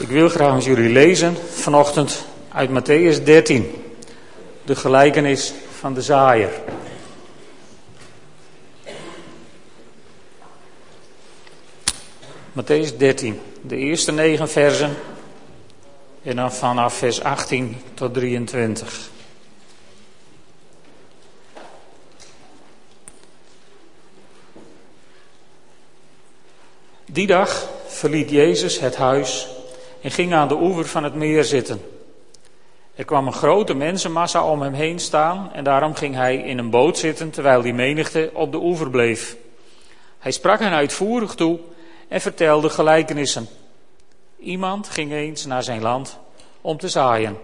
Ik wil graag met jullie lezen vanochtend uit Matthäus 13, de gelijkenis van de zaaier. Matthäus 13, de eerste negen versen en dan vanaf vers 18 tot 23. Die dag verliet Jezus het huis en ging aan de oever van het meer zitten. Er kwam een grote mensenmassa om hem heen staan en daarom ging hij in een boot zitten terwijl die menigte op de oever bleef. Hij sprak hen uitvoerig toe en vertelde gelijkenissen. Iemand ging eens naar zijn land om te zaaien.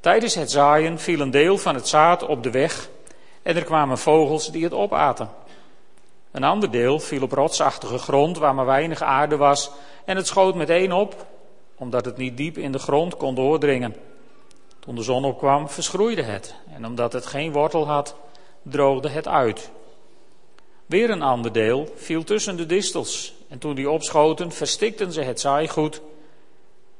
Tijdens het zaaien viel een deel van het zaad op de weg en er kwamen vogels die het opaten. Een ander deel viel op rotsachtige grond waar maar weinig aarde was en het schoot meteen op, omdat het niet diep in de grond kon doordringen. Toen de zon opkwam, verschroeide het en omdat het geen wortel had, droogde het uit. Weer een ander deel viel tussen de distels en toen die opschoten, verstikten ze het zaaigoed.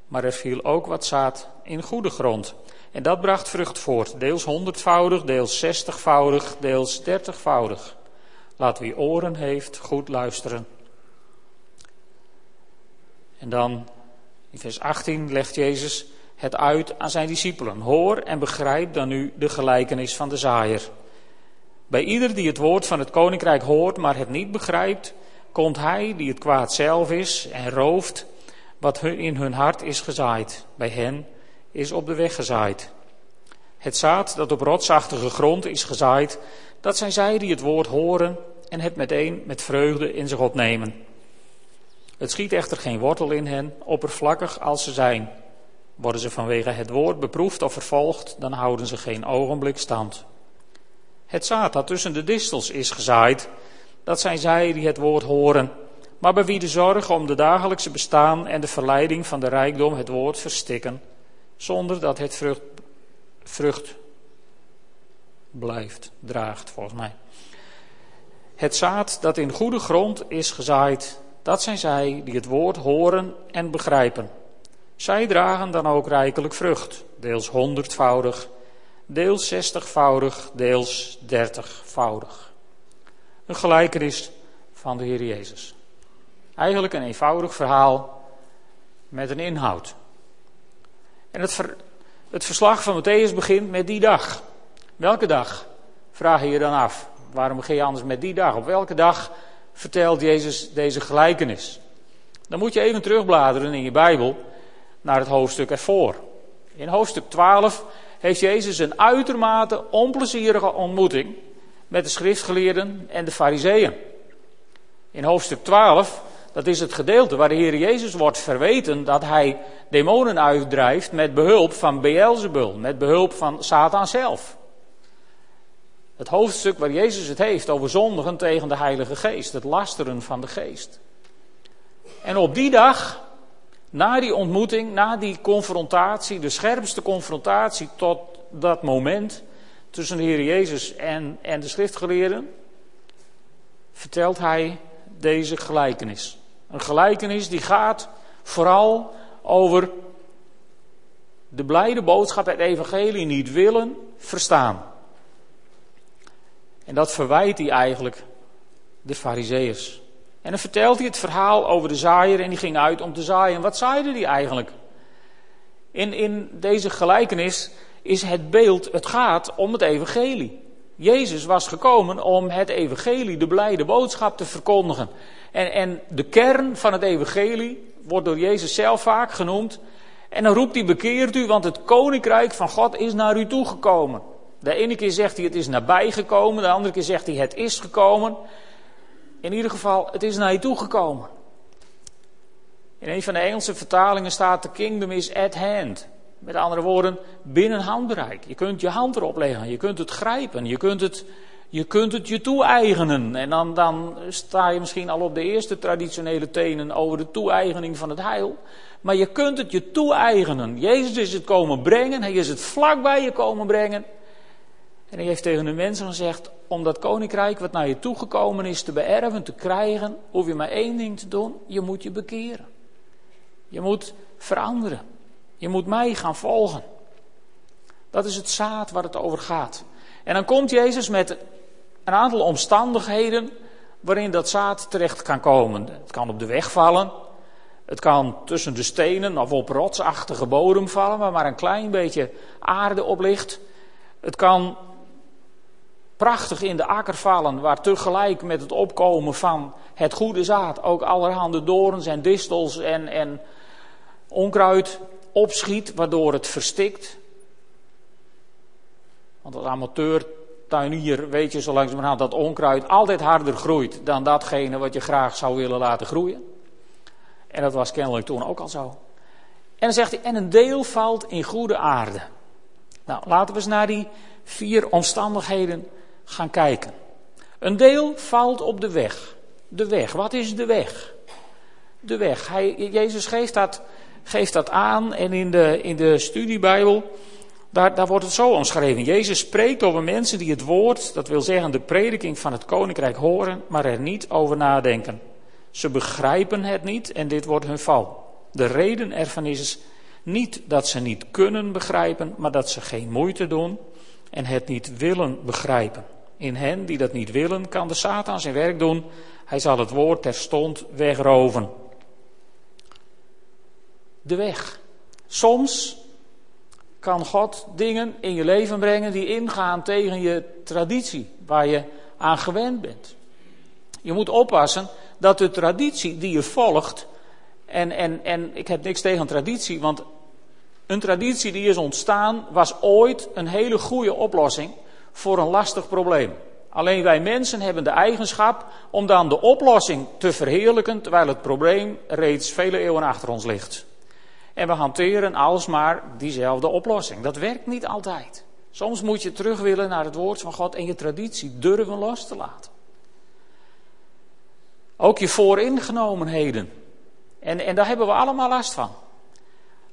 Maar er viel ook wat zaad in goede grond. En dat bracht vrucht voort, deels honderdvoudig, deels zestigvoudig, deels dertigvoudig. Laat wie oren heeft goed luisteren. En dan in vers 18 legt Jezus het uit aan zijn discipelen. Hoor en begrijp dan nu de gelijkenis van de zaaier. Bij ieder die het woord van het koninkrijk hoort, maar het niet begrijpt, komt hij die het kwaad zelf is en rooft wat in hun hart is gezaaid. Bij hen is op de weg gezaaid. Het zaad dat op rotsachtige grond is gezaaid, dat zijn zij die het woord horen en het meteen met vreugde in zich opnemen. Het schiet echter geen wortel in hen, oppervlakkig als ze zijn. Worden ze vanwege het woord beproefd of vervolgd, dan houden ze geen ogenblik stand. Het zaad dat tussen de distels is gezaaid, dat zijn zij die het woord horen, maar bij wie de zorg om de dagelijkse bestaan en de verleiding van de rijkdom het woord verstikken, zonder dat het vrucht, vrucht blijft, draagt volgens mij. Het zaad dat in goede grond is gezaaid, dat zijn zij die het woord horen en begrijpen. Zij dragen dan ook rijkelijk vrucht, deels honderdvoudig, deels zestigvoudig, deels dertigvoudig. Een gelijkenis van de Heer Jezus. Eigenlijk een eenvoudig verhaal met een inhoud. En het, het verslag van Matthäus begint met die dag. Welke dag? Vraag je je dan af. Waarom begin je anders met die dag? Op welke dag vertelt Jezus deze gelijkenis? Dan moet je even terugbladeren in je Bijbel naar het hoofdstuk ervoor. In hoofdstuk 12 heeft Jezus een uitermate onplezierige ontmoeting met de schriftgeleerden en de fariseeën. In hoofdstuk 12, dat is het gedeelte waar de Heer Jezus wordt verweten dat hij demonen uitdrijft met behulp van Beelzebul, met behulp van Satan zelf. Het hoofdstuk waar Jezus het heeft over zondigen tegen de Heilige Geest, het lasteren van de Geest. En op die dag, na die ontmoeting, na die confrontatie, de scherpste confrontatie tot dat moment tussen de Heer Jezus en, en de schriftgeleerden, vertelt hij deze gelijkenis. Een gelijkenis die gaat vooral over de blijde boodschap, het evangelie niet willen verstaan. En dat verwijt hij eigenlijk de fariseeërs. En dan vertelt hij het verhaal over de zaaier en die ging uit om te zaaien. Wat zaaide hij eigenlijk? In, in deze gelijkenis is het beeld, het gaat om het evangelie. Jezus was gekomen om het evangelie, de blijde boodschap te verkondigen. En, en de kern van het evangelie wordt door Jezus zelf vaak genoemd. En dan roept hij bekeert u, want het koninkrijk van God is naar u toegekomen. De ene keer zegt hij het is nabij gekomen, de andere keer zegt hij het is gekomen. In ieder geval, het is naar je toe gekomen. In een van de Engelse vertalingen staat: The kingdom is at hand. Met andere woorden, binnen handbereik. Je kunt je hand erop leggen, je kunt het grijpen, je kunt het je, kunt het je toe-eigenen. En dan, dan sta je misschien al op de eerste traditionele tenen over de toe-eigening van het heil. Maar je kunt het je toe-eigenen. Jezus is het komen brengen, hij is het vlakbij je komen brengen. En hij heeft tegen de mensen gezegd, om dat koninkrijk wat naar je toegekomen is te beërven, te krijgen, hoef je maar één ding te doen, je moet je bekeren. Je moet veranderen. Je moet mij gaan volgen. Dat is het zaad waar het over gaat. En dan komt Jezus met een aantal omstandigheden waarin dat zaad terecht kan komen. Het kan op de weg vallen. Het kan tussen de stenen of op rotsachtige bodem vallen, waar maar een klein beetje aarde op ligt. Het kan prachtig in de akker vallen, waar tegelijk met het opkomen van het goede zaad ook allerhande dorens en distels en, en onkruid opschiet, waardoor het verstikt. Want als amateurtuinier weet je zo langzamerhand dat onkruid altijd harder groeit dan datgene wat je graag zou willen laten groeien. En dat was kennelijk toen ook al zo. En dan zegt hij, en een deel valt in goede aarde. Nou, laten we eens naar die vier omstandigheden gaan kijken. Een deel valt op de weg. De weg, wat is de weg? De weg. Hij, Jezus geeft dat, geeft dat aan en in de, in de studiebijbel, daar, daar wordt het zo omschreven. Jezus spreekt over mensen die het woord, dat wil zeggen de prediking van het koninkrijk horen, maar er niet over nadenken. Ze begrijpen het niet en dit wordt hun val. De reden ervan is niet dat ze niet kunnen begrijpen, maar dat ze geen moeite doen en het niet willen begrijpen. In hen die dat niet willen, kan de Satan zijn werk doen. Hij zal het woord terstond wegroven. De weg. Soms kan God dingen in je leven brengen die ingaan tegen je traditie, waar je aan gewend bent. Je moet oppassen dat de traditie die je volgt, en, en, en ik heb niks tegen traditie, want een traditie die is ontstaan was ooit een hele goede oplossing voor een lastig probleem. Alleen wij mensen hebben de eigenschap om dan de oplossing te verheerlijken, terwijl het probleem reeds vele eeuwen achter ons ligt. En we hanteren alsmaar diezelfde oplossing. Dat werkt niet altijd. Soms moet je terug willen naar het woord van God en je traditie durven los te laten. Ook je vooringenomenheden. En, en daar hebben we allemaal last van.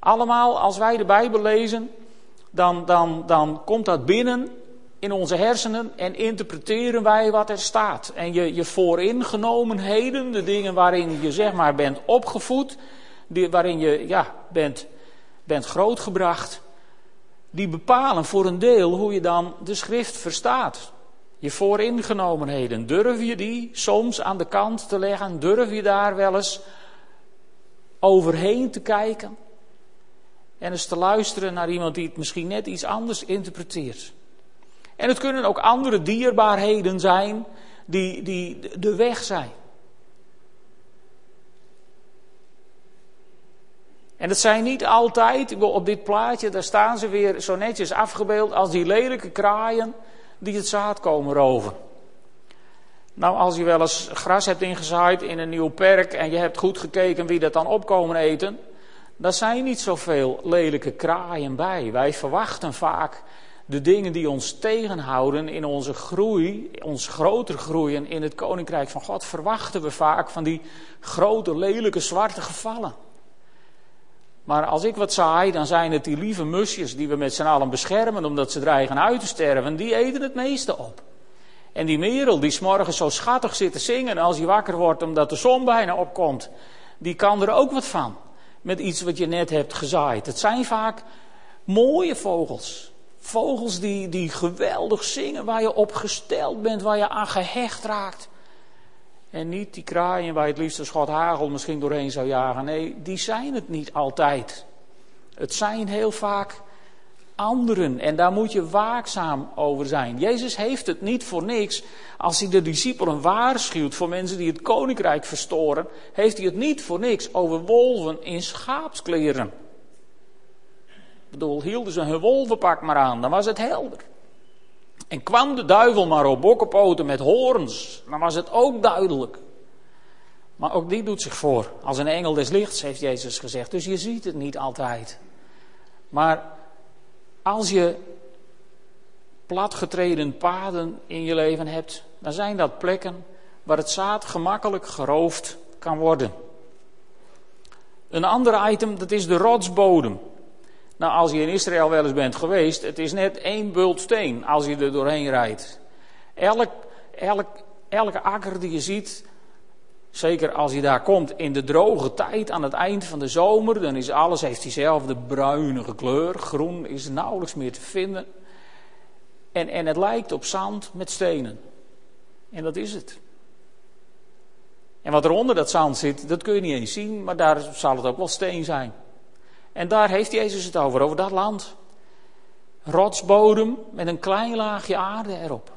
Allemaal, als wij de Bijbel lezen, dan, dan, dan komt dat binnen in onze hersenen en interpreteren wij wat er staat. En je, je vooringenomenheden, de dingen waarin je zeg maar bent opgevoed, die, waarin je ja, bent, bent grootgebracht, die bepalen voor een deel hoe je dan de schrift verstaat. Je vooringenomenheden, durf je die soms aan de kant te leggen? Durf je daar wel eens overheen te kijken? En eens te luisteren naar iemand die het misschien net iets anders interpreteert. En het kunnen ook andere dierbaarheden zijn die, die de weg zijn. En het zijn niet altijd, op dit plaatje, daar staan ze weer zo netjes afgebeeld als die lelijke kraaien die het zaad komen roven. Nou, als je wel eens gras hebt ingezaaid in een nieuw perk en je hebt goed gekeken wie dat dan opkomen eten, dan zijn niet zoveel lelijke kraaien bij. Wij verwachten vaak de dingen die ons tegenhouden in onze groei, ons groter groeien in het koninkrijk van God, verwachten we vaak van die grote, lelijke, zwarte gevallen. Maar als ik wat saai, dan zijn het die lieve musjes die we met z'n allen beschermen omdat ze dreigen uit te sterven, die eten het meeste op. En die merel die s'morgens zo schattig zit te zingen als hij wakker wordt omdat de zon bijna opkomt, die kan er ook wat van. Met iets wat je net hebt gezaaid. Het zijn vaak mooie vogels. Vogels die, die geweldig zingen, waar je op gesteld bent, waar je aan gehecht raakt. En niet die kraaien waar je het liefst een schot hagel misschien doorheen zou jagen. Nee, die zijn het niet altijd. Het zijn heel vaak anderen en daar moet je waakzaam over zijn. Jezus heeft het niet voor niks. Als hij de discipelen waarschuwt voor mensen die het koninkrijk verstoren, heeft hij het niet voor niks over wolven in schaapskleren. Ik bedoel, hielden ze hun wolvenpak maar aan, dan was het helder. En kwam de duivel maar op bokkenpoten met hoorns, dan was het ook duidelijk. Maar ook die doet zich voor. Als een engel des lichts, heeft Jezus gezegd. Dus je ziet het niet altijd. Maar als je platgetreden paden in je leven hebt, dan zijn dat plekken waar het zaad gemakkelijk geroofd kan worden. Een ander item, dat is de rotsbodem. Nou, als je in Israël wel eens bent geweest, het is net één bult steen als je er doorheen rijdt. Elk, elk, elke akker die je ziet, Zeker als je daar komt in de droge tijd aan het eind van de zomer, dan is alles heeft diezelfde bruinige kleur. Groen is nauwelijks meer te vinden. En, en het lijkt op zand met stenen. En dat is het. En wat er onder dat zand zit, dat kun je niet eens zien, maar daar zal het ook wel steen zijn. En daar heeft Jezus het over, over dat land. Rotsbodem met een klein laagje aarde erop.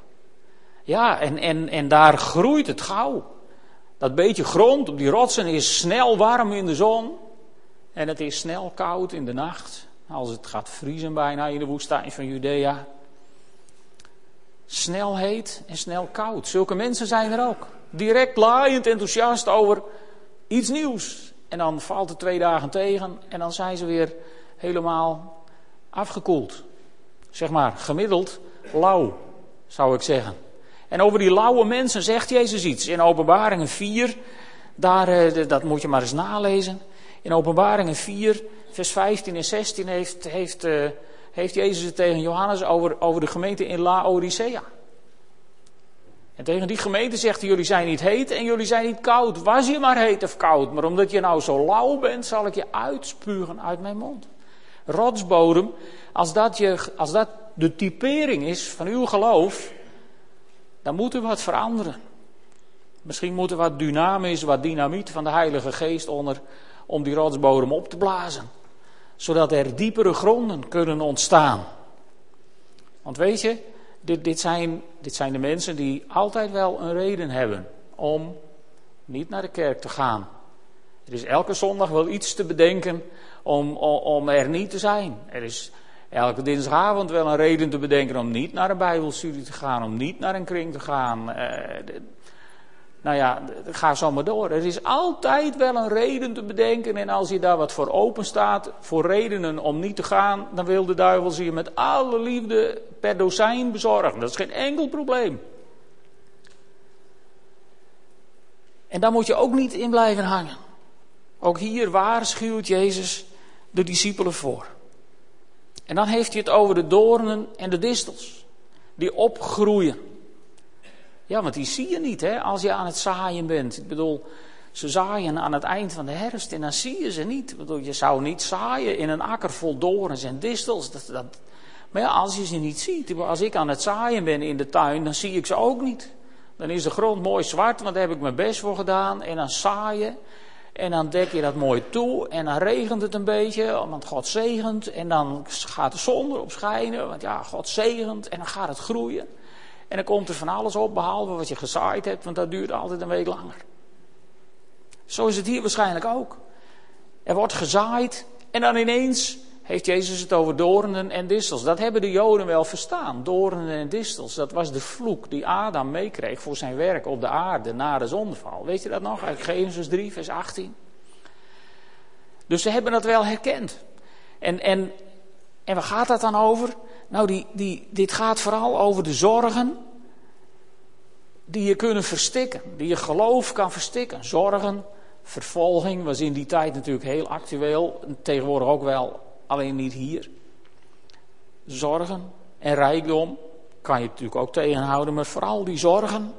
Ja, en, en, en daar groeit het gauw. Dat beetje grond op die rotsen is snel warm in de zon. En het is snel koud in de nacht. Als het gaat vriezen bijna in de woestijn van Judea. Snel heet en snel koud. Zulke mensen zijn er ook. Direct laaiend enthousiast over iets nieuws. En dan valt het twee dagen tegen en dan zijn ze weer helemaal afgekoeld. Zeg maar gemiddeld lauw, zou ik zeggen. En over die lauwe mensen zegt Jezus iets. In Openbaringen 4, daar, eh, dat moet je maar eens nalezen. In Openbaringen 4, vers 15 en 16 heeft, heeft, uh, heeft Jezus het tegen Johannes over, over de gemeente in Laodicea. En tegen die gemeente zegt hij, jullie zijn niet heet en jullie zijn niet koud. Was je maar heet of koud, maar omdat je nou zo lauw bent, zal ik je uitspugen uit mijn mond. Rotsbodem, als dat, je, als dat de typering is van uw geloof, dan moet er wat veranderen. Misschien moet er wat dynamisch, wat dynamiet van de Heilige Geest onder om die rotsbodem op te blazen. Zodat er diepere gronden kunnen ontstaan. Want weet je, dit, dit, zijn, dit zijn de mensen die altijd wel een reden hebben om niet naar de kerk te gaan. Er is elke zondag wel iets te bedenken om, om er niet te zijn. Er is elke dinsdagavond wel een reden te bedenken om niet naar een Bijbelstudie te gaan, om niet naar een kring te gaan. Eh, nou ja, ga zo maar door. Er is altijd wel een reden te bedenken. En als je daar wat voor open staat, voor redenen om niet te gaan, dan wil de duivel ze je met alle liefde per dozijn bezorgen. Dat is geen enkel probleem. En daar moet je ook niet in blijven hangen. Ook hier waarschuwt Jezus de discipelen voor. En dan heeft hij het over de doornen en de distels. Die opgroeien. Ja, want die zie je niet hè, als je aan het zaaien bent. Ik bedoel, ze zaaien aan het eind van de herfst en dan zie je ze niet. Bedoel, je zou niet zaaien in een akker vol dorens en distels. Dat, dat... Maar ja, als je ze niet ziet. Als ik aan het zaaien ben in de tuin, dan zie ik ze ook niet. Dan is de grond mooi zwart, want daar heb ik mijn best voor gedaan. En dan zaaien. En dan dek je dat mooi toe. En dan regent het een beetje, want God zegent. En dan gaat de zon erop schijnen, want ja, God zegent. En dan gaat het groeien. En dan komt er van alles op, behalve wat je gezaaid hebt, want dat duurt altijd een week langer. Zo is het hier waarschijnlijk ook. Er wordt gezaaid en dan ineens heeft Jezus het over doornen en distels. Dat hebben de Joden wel verstaan, doornen en distels. Dat was de vloek die Adam meekreeg voor zijn werk op de aarde na de zondeval. Weet je dat nog uit Genesis 3, vers 18? Dus ze hebben dat wel herkend. En, en, en waar gaat dat dan over? Nou, die, die, dit gaat vooral over de zorgen die je kunnen verstikken, die je geloof kan verstikken. Zorgen, vervolging was in die tijd natuurlijk heel actueel, tegenwoordig ook wel, alleen niet hier. Zorgen en rijkdom kan je natuurlijk ook tegenhouden, maar vooral die zorgen.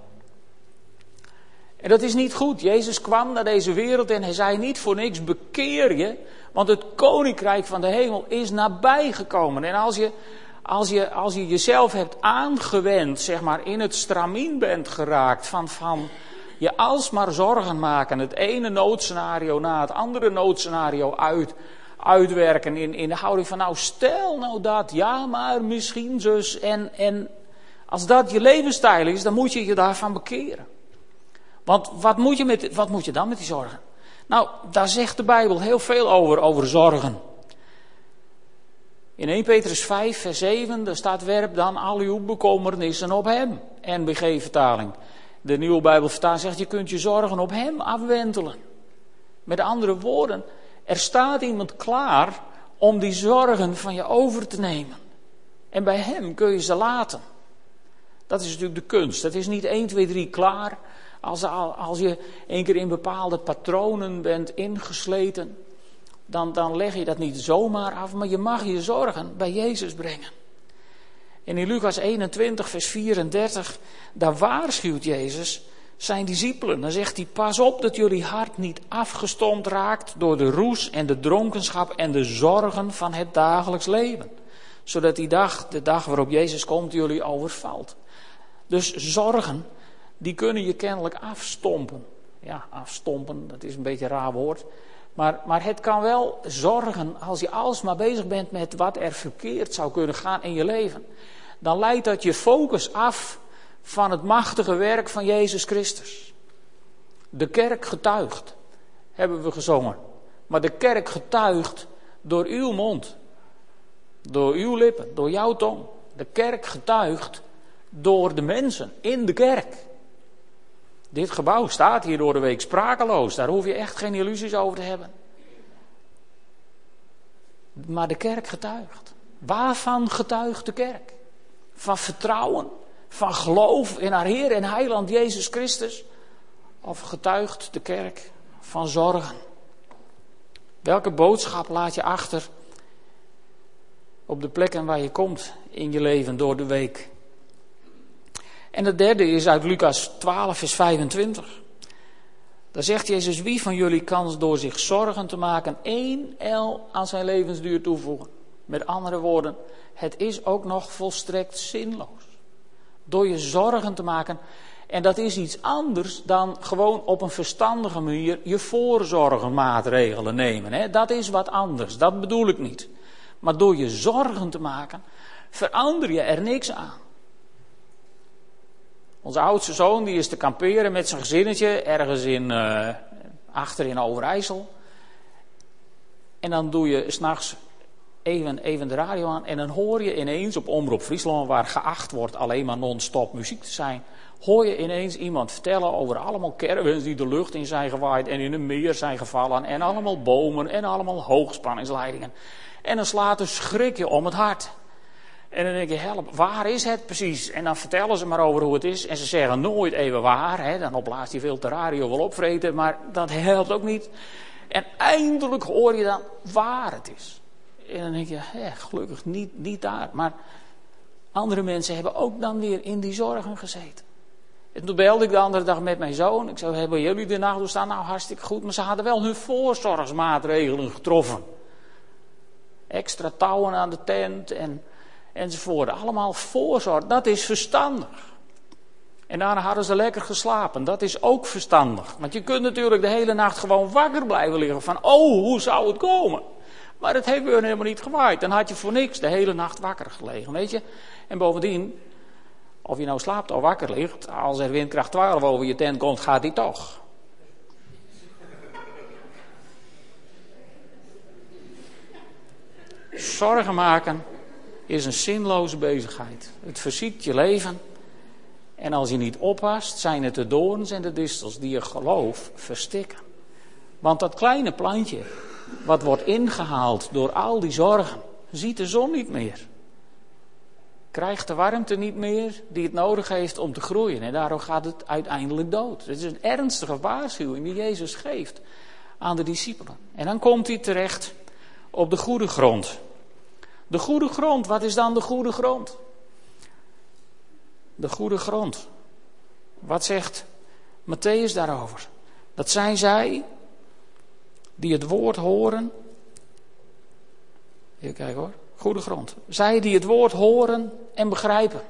En dat is niet goed. Jezus kwam naar deze wereld en hij zei niet voor niks bekeer je, want het koninkrijk van de hemel is nabijgekomen. En als je als je, als je jezelf hebt aangewend, zeg maar, in het stramien bent geraakt van, van je alsmaar zorgen maken, het ene noodscenario na het andere noodscenario uit, uitwerken in, in de houding van, nou stel nou dat, ja maar misschien zus, en, en als dat je levensstijl is, dan moet je je daarvan bekeren. Want wat moet je, met, wat moet je dan met die zorgen? Nou, daar zegt de Bijbel heel veel over, over zorgen. In 1 Petrus 5, vers 7, daar staat werp dan al uw bekommernissen op hem. NBG-vertaling. De nieuwe Bijbelvertaling zegt, je kunt je zorgen op hem afwentelen. Met andere woorden, er staat iemand klaar om die zorgen van je over te nemen. En bij hem kun je ze laten. Dat is natuurlijk de kunst. Het is niet 1, 2, 3 klaar. Als, als je een keer in bepaalde patronen bent ingesleten dan, dan leg je dat niet zomaar af, maar je mag je zorgen bij Jezus brengen. En in Lucas 21, vers 34, daar waarschuwt Jezus zijn discipelen. Dan zegt hij: Pas op dat jullie hart niet afgestompt raakt door de roes en de dronkenschap en de zorgen van het dagelijks leven. Zodat die dag, de dag waarop Jezus komt, jullie overvalt. Dus zorgen, die kunnen je kennelijk afstompen. Ja, afstompen, dat is een beetje een raar woord. Maar, maar het kan wel zorgen als je alsmaar bezig bent met wat er verkeerd zou kunnen gaan in je leven. Dan leidt dat je focus af van het machtige werk van Jezus Christus. De kerk getuigt, hebben we gezongen. Maar de kerk getuigt door uw mond, door uw lippen, door jouw tong. De kerk getuigt door de mensen in de kerk. Dit gebouw staat hier door de week sprakeloos. Daar hoef je echt geen illusies over te hebben. Maar de kerk getuigt. Waarvan getuigt de kerk? Van vertrouwen, van geloof in haar Heer en Heiland Jezus Christus? Of getuigt de kerk van zorgen? Welke boodschap laat je achter op de plekken waar je komt in je leven door de week? En het derde is uit Lucas 12, vers 25. Daar zegt Jezus, wie van jullie kan door zich zorgen te maken één el aan zijn levensduur toevoegen? Met andere woorden, het is ook nog volstrekt zinloos. Door je zorgen te maken. En dat is iets anders dan gewoon op een verstandige manier je voorzorgenmaatregelen nemen. Hè? Dat is wat anders, dat bedoel ik niet. Maar door je zorgen te maken, verander je er niks aan. Onze oudste zoon die is te kamperen met zijn gezinnetje ergens in, uh, achter in Overijssel. En dan doe je s'nachts even, even de radio aan en dan hoor je ineens op Omroep Friesland, waar geacht wordt alleen maar non-stop muziek te zijn, hoor je ineens iemand vertellen over allemaal caravans die de lucht in zijn gewaaid en in een meer zijn gevallen en allemaal bomen en allemaal hoogspanningsleidingen. En dan slaat een schrikje om het hart. En dan denk je, help, waar is het precies? En dan vertellen ze maar over hoe het is. En ze zeggen nooit even waar. Hè? Dan opblaast hij veel de radio wel opvreten. Maar dat helpt ook niet. En eindelijk hoor je dan waar het is. En dan denk je, hè, gelukkig niet, niet daar. Maar andere mensen hebben ook dan weer in die zorgen gezeten. En toen belde ik de andere dag met mijn zoon. Ik zei, hebben jullie de nacht staan? Nou, hartstikke goed. Maar ze hadden wel hun voorzorgsmaatregelen getroffen. Extra touwen aan de tent en enzovoort. Allemaal voorzorg, dat is verstandig. En daarna hadden ze lekker geslapen, dat is ook verstandig. Want je kunt natuurlijk de hele nacht gewoon wakker blijven liggen van, oh, hoe zou het komen? Maar het heeft weer helemaal niet gewaaid. Dan had je voor niks de hele nacht wakker gelegen, weet je. En bovendien, of je nou slaapt of wakker ligt, als er windkracht 12 over je tent komt, gaat die toch. Zorgen maken is een zinloze bezigheid. Het verziekt je leven. En als je niet oppast, zijn het de doorns en de distels die je geloof verstikken. Want dat kleine plantje, wat wordt ingehaald door al die zorgen, ziet de zon niet meer. Krijgt de warmte niet meer die het nodig heeft om te groeien. En daardoor gaat het uiteindelijk dood. Het is een ernstige waarschuwing die Jezus geeft aan de discipelen. En dan komt hij terecht op de goede grond. De goede grond, wat is dan de goede grond? De goede grond. Wat zegt Matthäus daarover? Dat zijn zij die het woord horen. Even kijken hoor. Goede grond. Zij die het woord horen en begrijpen.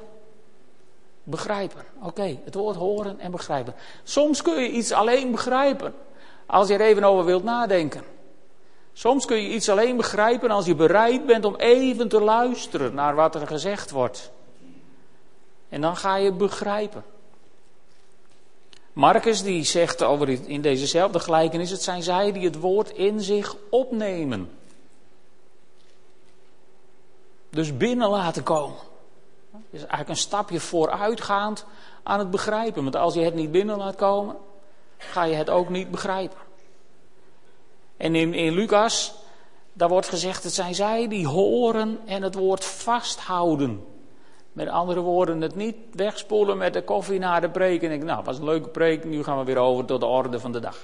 Begrijpen. Oké, het woord horen en begrijpen. Soms kun je iets alleen begrijpen. Als je er even over wilt nadenken. Soms kun je iets alleen begrijpen als je bereid bent om even te luisteren naar wat er gezegd wordt. En dan ga je begrijpen. Marcus die zegt over in dezezelfde gelijkenis, het zijn zij die het woord in zich opnemen. Dus binnen laten komen. is eigenlijk een stapje vooruitgaand aan het begrijpen. Want als je het niet binnen laat komen, ga je het ook niet begrijpen. En in, in Lucas, daar wordt gezegd, het zijn zij die horen en het woord vasthouden. Met andere woorden, het niet wegspoelen met de koffie naar de preek. En ik, nou, was een leuke preek, nu gaan we weer over tot de orde van de dag.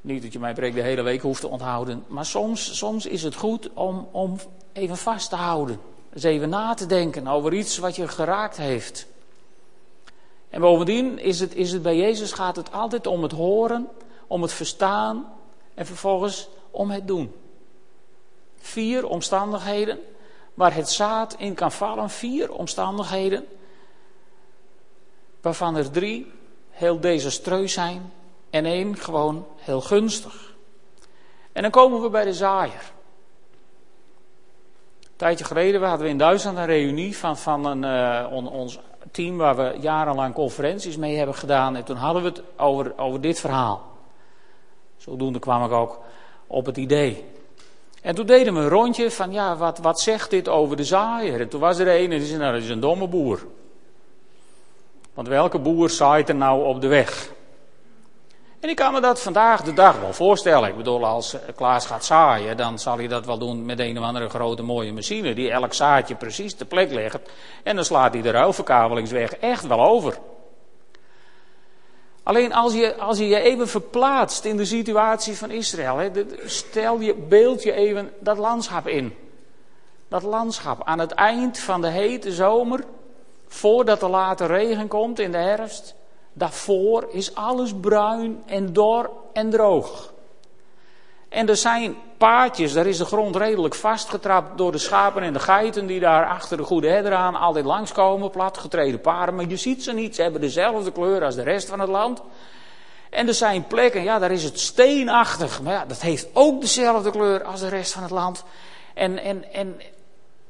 Niet dat je mijn preek de hele week hoeft te onthouden. Maar soms, soms is het goed om, om even vast te houden. Dus even na te denken over iets wat je geraakt heeft. En bovendien is het, is het bij Jezus gaat het altijd om het horen, om het verstaan en vervolgens om het doen. Vier omstandigheden waar het zaad in kan vallen. Vier omstandigheden waarvan er drie heel desastreus zijn en één gewoon heel gunstig. En dan komen we bij de zaaier. Een tijdje geleden hadden we in Duitsland een reunie van, van een, uh, ons team waar we jarenlang conferenties mee hebben gedaan. En toen hadden we het over, over dit verhaal. Zodoende kwam ik ook op het idee. En toen deden we een rondje van, ja, wat, wat zegt dit over de zaaier? En toen was er een en die zei, nou, dat is een domme boer. Want welke boer zaait er nou op de weg? En ik kan me dat vandaag de dag wel voorstellen. Ik bedoel, als Klaas gaat zaaien, dan zal hij dat wel doen met een of andere grote mooie machine. Die elk zaadje precies te plek legt. En dan slaat hij de ruilverkabelingsweg echt wel over. Alleen als je, als je je even verplaatst in de situatie van Israël. Stel je, beeld je even dat landschap in. Dat landschap aan het eind van de hete zomer. Voordat er later regen komt in de herfst. Daarvoor is alles bruin en dor en droog. En er zijn paadjes, daar is de grond redelijk vastgetrapt door de schapen en de geiten die daar achter de goede herder aan altijd langskomen, platgetreden paarden. Maar je ziet ze niet, ze hebben dezelfde kleur als de rest van het land. En er zijn plekken, ja, daar is het steenachtig, maar ja, dat heeft ook dezelfde kleur als de rest van het land. En, en, en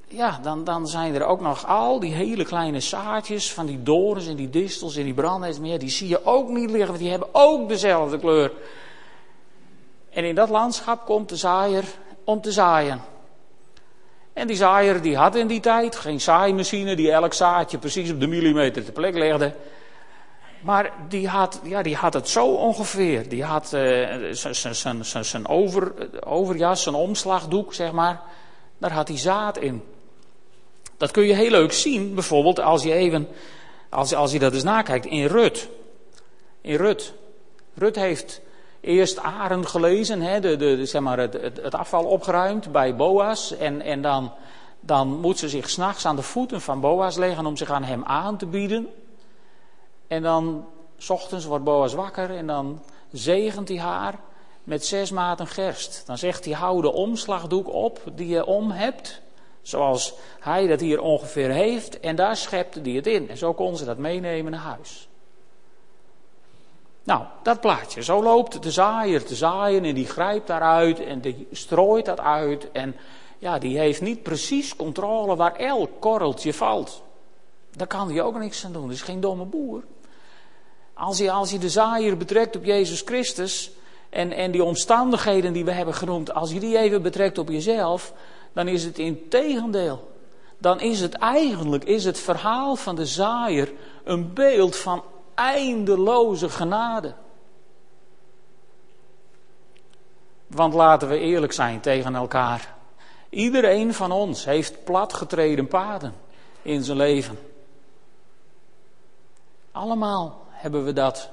ja, dan, dan zijn er ook nog al die hele kleine zaadjes van die dorens en die distels en die brandneus. Maar die zie je ook niet liggen, want die hebben ook dezelfde kleur. En in dat landschap komt de zaaier om te zaaien. En die zaaier die had in die tijd geen zaaimachine die elk zaadje precies op de millimeter te plek legde. Maar die had, ja, die had het zo ongeveer. Die had uh, zijn over, overjas, zijn omslagdoek, zeg maar. Daar had hij zaad in. Dat kun je heel leuk zien, bijvoorbeeld als je even, als, als je dat eens nakijkt, in Rut. In Rut. Rut heeft eerst Aren gelezen, hè, de, de, zeg maar het, het, afval opgeruimd bij Boas. En, en dan, dan moet ze zich s'nachts aan de voeten van Boas leggen om zich aan hem aan te bieden. En dan, s ochtends wordt Boas wakker en dan zegent hij haar met zes maten gerst. Dan zegt hij, hou de omslagdoek op die je om hebt. Zoals hij dat hier ongeveer heeft. En daar schepte hij het in. En zo kon ze dat meenemen naar huis. Nou, dat plaatje. Zo loopt de zaaier te zaaien en die grijpt daaruit en die strooit dat uit. En ja, die heeft niet precies controle waar elk korreltje valt. Daar kan hij ook niks aan doen. Dat is geen domme boer. Als je, als je de zaaier betrekt op Jezus Christus en, en die omstandigheden die we hebben genoemd, als je die even betrekt op jezelf, dan is het in tegendeel. Dan is het eigenlijk, is het verhaal van de zaaier een beeld van eindeloze genade. Want laten we eerlijk zijn tegen elkaar. Iedereen van ons heeft platgetreden paden in zijn leven. Allemaal hebben we dat.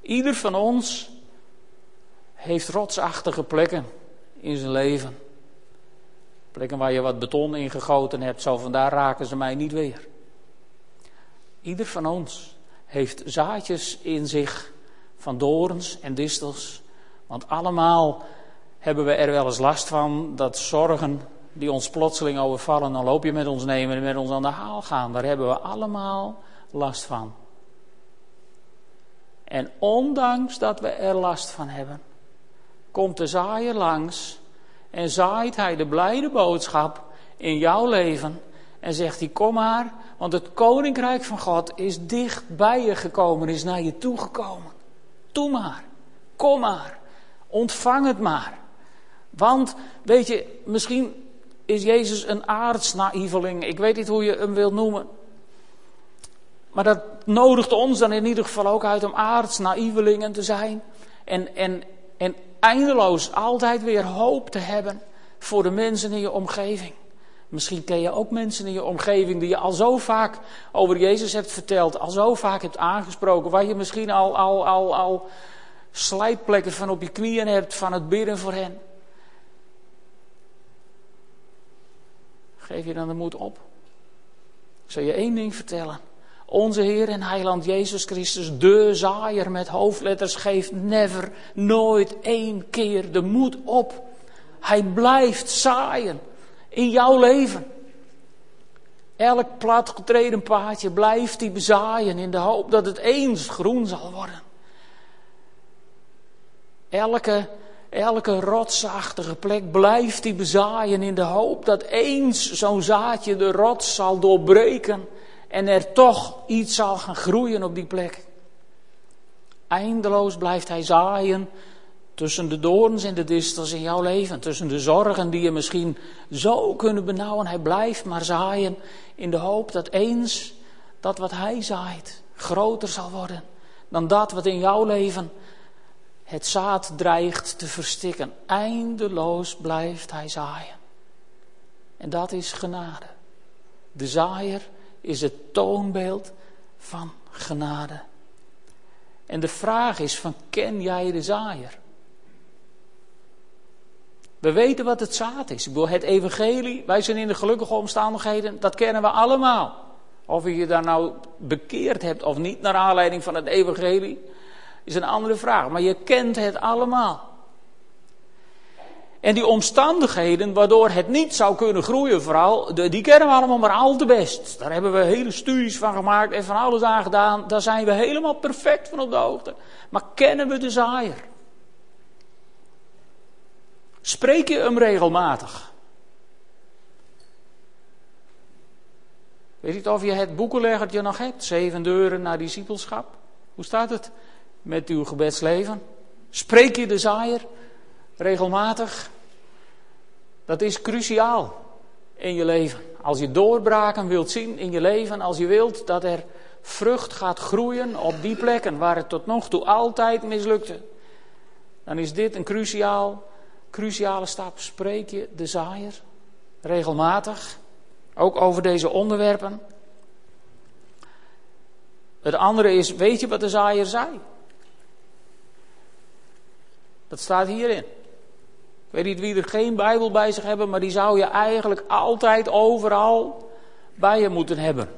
Ieder van ons heeft rotsachtige plekken in zijn leven. Plekken waar je wat beton in gegoten hebt, zo vandaar raken ze mij niet weer. Ieder van ons heeft zaadjes in zich van dorens en distels. Want allemaal hebben we er wel eens last van dat zorgen die ons plotseling overvallen, dan loop je met ons nemen en met ons aan de haal gaan. Daar hebben we allemaal last van. En ondanks dat we er last van hebben, komt de zaaier langs en zaait hij de blijde boodschap in jouw leven en zegt hij, kom maar, want het koninkrijk van God is dicht bij je gekomen, is naar je toegekomen. Doe maar, kom maar, ontvang het maar. Want, weet je, misschien is Jezus een aardsnaïveling, ik weet niet hoe je hem wilt noemen. Maar dat nodigt ons dan in ieder geval ook uit om aardsnaïvelingen te zijn. En, en, en eindeloos altijd weer hoop te hebben voor de mensen in je omgeving. Misschien ken je ook mensen in je omgeving die je al zo vaak over Jezus hebt verteld, al zo vaak hebt aangesproken, waar je misschien al, al, al, al slijtplekken van op je knieën hebt van het bidden voor hen. Geef je dan de moed op? Ik zal je één ding vertellen. Onze Heer en Heiland Jezus Christus, de zaaier met hoofdletters, geeft never, nooit één keer de moed op. Hij blijft zaaien in jouw leven. Elk platgetreden paadje blijft hij bezaaien in de hoop dat het eens groen zal worden. Elke, elke rotsachtige plek blijft hij bezaaien in de hoop dat eens zo'n zaadje de rots zal doorbreken en er toch iets zal gaan groeien op die plek. Eindeloos blijft hij zaaien tussen de doorns en de distels in jouw leven, tussen de zorgen die je misschien zo kunnen benauwen. Hij blijft maar zaaien in de hoop dat eens dat wat hij zaait groter zal worden dan dat wat in jouw leven het zaad dreigt te verstikken. Eindeloos blijft hij zaaien. En dat is genade. De zaaier is het toonbeeld van genade. En de vraag is van ken jij de zaaier? We weten wat het zaad is. Ik bedoel, het evangelie, wij zijn in de gelukkige omstandigheden, dat kennen we allemaal. Of je je daar nou bekeerd hebt of niet naar aanleiding van het evangelie, is een andere vraag. Maar je kent het allemaal. En die omstandigheden waardoor het niet zou kunnen groeien, vooral, die kennen we allemaal maar al te best. Daar hebben we hele studies van gemaakt en van alles aan gedaan. Daar zijn we helemaal perfect van op de hoogte. Maar kennen we de zaaier? Spreek je hem regelmatig? Weet niet of je het boekenleggertje nog hebt? Zeven deuren naar discipelschap. Hoe staat het met uw gebedsleven? Spreek je de zaaier regelmatig? Dat is cruciaal in je leven. Als je doorbraken wilt zien in je leven, als je wilt dat er vrucht gaat groeien op die plekken waar het tot nog toe altijd mislukte, dan is dit een cruciaal, cruciale stap. Spreek je de zaaier regelmatig, ook over deze onderwerpen. Het andere is, weet je wat de zaaier zei? Dat staat hierin. Ik weet niet wie er geen Bijbel bij zich hebben, maar die zou je eigenlijk altijd overal bij je moeten hebben.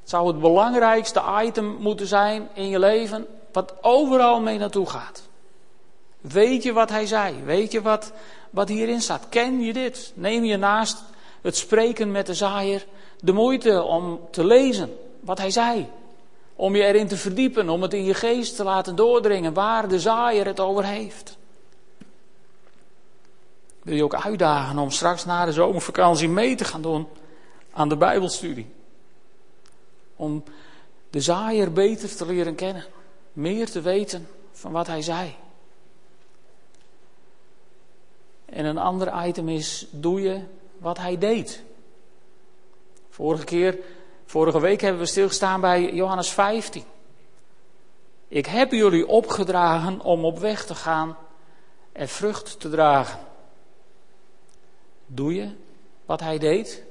Het zou het belangrijkste item moeten zijn in je leven, wat overal mee naartoe gaat. Weet je wat hij zei? Weet je wat, wat hierin staat? Ken je dit? Neem je naast het spreken met de zaaier de moeite om te lezen wat hij zei. Om je erin te verdiepen, om het in je geest te laten doordringen waar de zaaier het over heeft wil je ook uitdagen om straks na de zomervakantie mee te gaan doen aan de Bijbelstudie. Om de zaaier beter te leren kennen, meer te weten van wat hij zei. En een ander item is: doe je wat hij deed? Vorige keer, vorige week hebben we stilgestaan bij Johannes 15. Ik heb jullie opgedragen om op weg te gaan en vrucht te dragen. Doe je wat hij deed?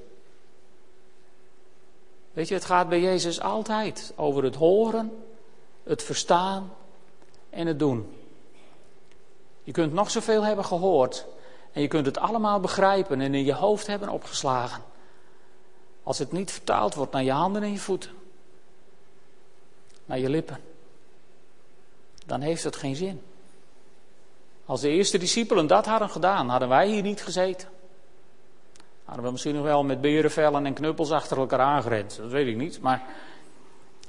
Weet je, het gaat bij Jezus altijd over het horen, het verstaan en het doen. Je kunt nog zoveel hebben gehoord en je kunt het allemaal begrijpen en in je hoofd hebben opgeslagen. Als het niet vertaald wordt naar je handen en je voeten, naar je lippen, dan heeft het geen zin. Als de eerste discipelen dat hadden gedaan, hadden wij hier niet gezeten. Hadden we misschien nog wel met berenvellen en knuppels achter elkaar aangerend. Dat weet ik niet. Maar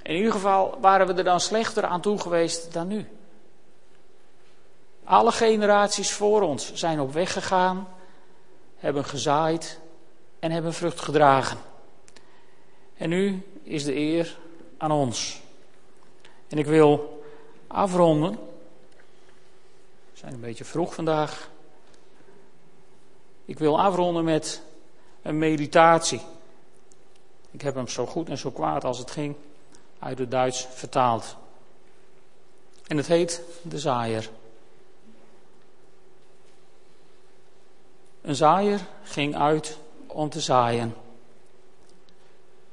in ieder geval waren we er dan slechter aan toe geweest dan nu. Alle generaties voor ons zijn op weg gegaan, hebben gezaaid en hebben vrucht gedragen. En nu is de eer aan ons. En ik wil afronden. We zijn een beetje vroeg vandaag. Ik wil afronden met een meditatie. Ik heb hem zo goed en zo kwaad als het ging uit het Duits vertaald. En het heet De Zaaier. Een zaaier ging uit om te zaaien.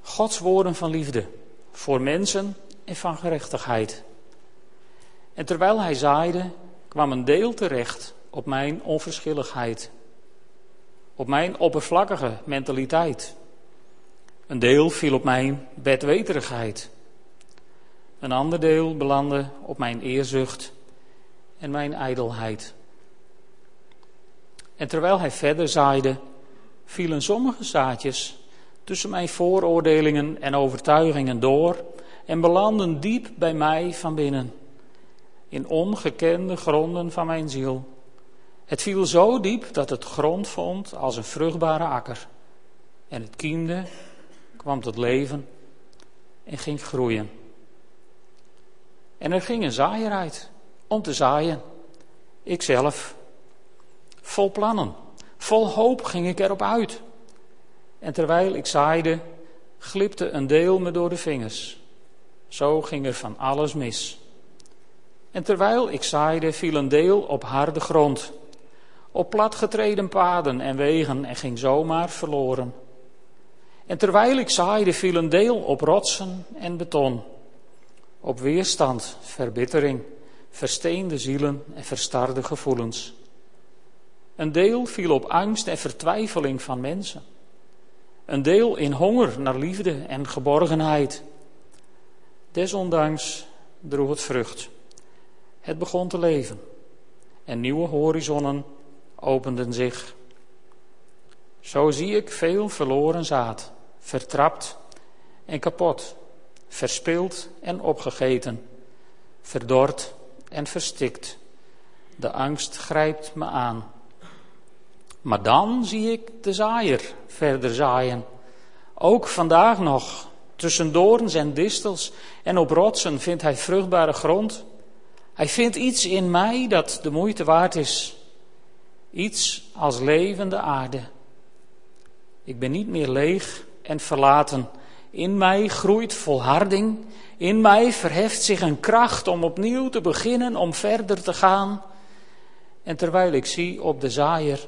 Gods woorden van liefde voor mensen en van gerechtigheid. En terwijl hij zaaide, kwam een deel terecht op mijn onverschilligheid op mijn oppervlakkige mentaliteit. Een deel viel op mijn bedweterigheid. Een ander deel belandde op mijn eerzucht en mijn ijdelheid. En terwijl hij verder zaaide, vielen sommige zaadjes tussen mijn vooroordelingen en overtuigingen door en belanden diep bij mij van binnen, in ongekende gronden van mijn ziel. Het viel zo diep dat het grond vond als een vruchtbare akker. En het kiemde, kwam tot leven en ging groeien. En er ging een zaaier uit om te zaaien. Ikzelf. Vol plannen, vol hoop ging ik erop uit. En terwijl ik zaaide, glipte een deel me door de vingers. Zo ging er van alles mis. En terwijl ik zaaide, viel een deel op harde grond, op platgetreden paden en wegen en ging zomaar verloren. En terwijl ik zaaide, viel een deel op rotsen en beton, op weerstand, verbittering, versteende zielen en verstarde gevoelens. Een deel viel op angst en vertwijfeling van mensen. Een deel in honger naar liefde en geborgenheid. Desondanks droeg het vrucht. Het begon te leven en nieuwe horizonnen openden zich. Zo zie ik veel verloren zaad, vertrapt en kapot, verspild en opgegeten, verdord en verstikt. De angst grijpt me aan. Maar dan zie ik de zaaier verder zaaien. Ook vandaag nog, tussen doorns en distels en op rotsen vindt hij vruchtbare grond. Hij vindt iets in mij dat de moeite waard is. Iets als levende aarde. Ik ben niet meer leeg en verlaten. In mij groeit volharding. In mij verheft zich een kracht om opnieuw te beginnen, om verder te gaan. En terwijl ik zie op de zaaier,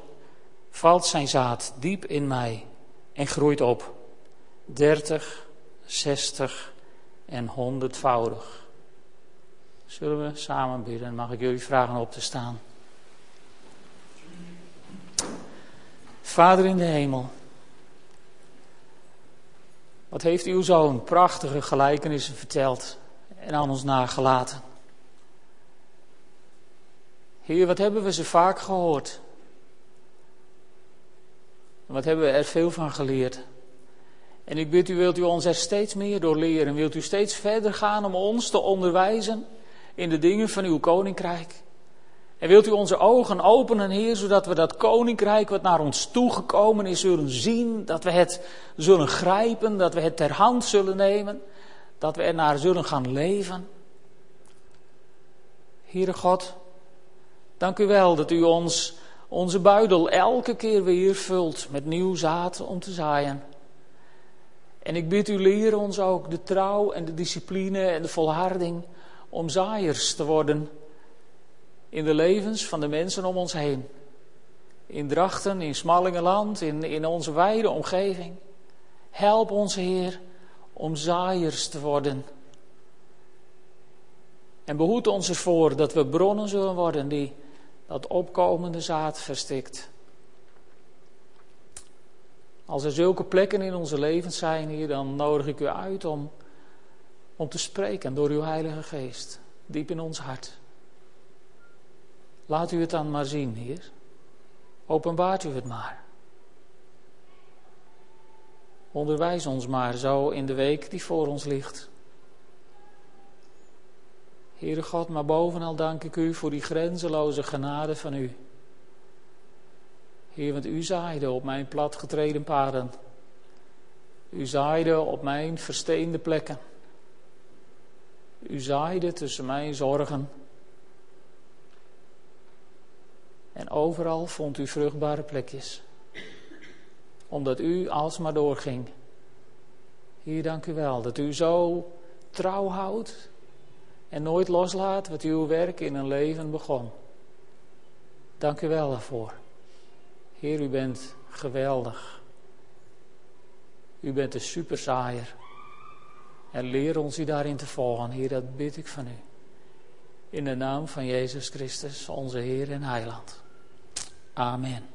valt zijn zaad diep in mij en groeit op. Dertig, zestig en honderdvoudig. Zullen we samen bidden? Mag ik jullie vragen op te staan? Vader in de hemel, wat heeft uw zoon prachtige gelijkenissen verteld en aan ons nagelaten? Heer, wat hebben we ze vaak gehoord? Wat hebben we er veel van geleerd? En ik bid u, wilt u ons er steeds meer door leren? Wilt u steeds verder gaan om ons te onderwijzen in de dingen van uw koninkrijk? En wilt u onze ogen openen, Heer, zodat we dat koninkrijk wat naar ons toegekomen is zullen zien, dat we het zullen grijpen, dat we het ter hand zullen nemen, dat we er naar zullen gaan leven? Heere God, dank u wel dat u ons onze buidel elke keer weer vult met nieuw zaad om te zaaien. En ik bid u, leer ons ook de trouw en de discipline en de volharding om zaaiers te worden in de levens van de mensen om ons heen. In Drachten, in Smallingenland, in, in onze wijde omgeving. Help ons, Heer, om zaaiers te worden. En behoed ons ervoor dat we bronnen zullen worden die dat opkomende zaad verstikt. Als er zulke plekken in onze levens zijn, hier, dan nodig ik u uit om, om te spreken door uw Heilige Geest, diep in ons hart. Laat u het dan maar zien, Heer. Openbaart u het maar. Onderwijs ons maar zo in de week die voor ons ligt. Heere God, maar bovenal dank ik u voor die grenzeloze genade van u. Heer, want u zaaide op mijn platgetreden paden. U zaaide op mijn versteende plekken. U zaaide tussen mijn zorgen. En overal vond u vruchtbare plekjes. Omdat u alsmaar doorging. Hier dank u wel dat u zo trouw houdt en nooit loslaat wat uw werk in een leven begon. Dank u wel daarvoor. Heer, u bent geweldig. U bent de superzaaier. En leer ons u daarin te volgen. Heer, dat bid ik van u. In de naam van Jezus Christus, onze Heer en Heiland. Amen.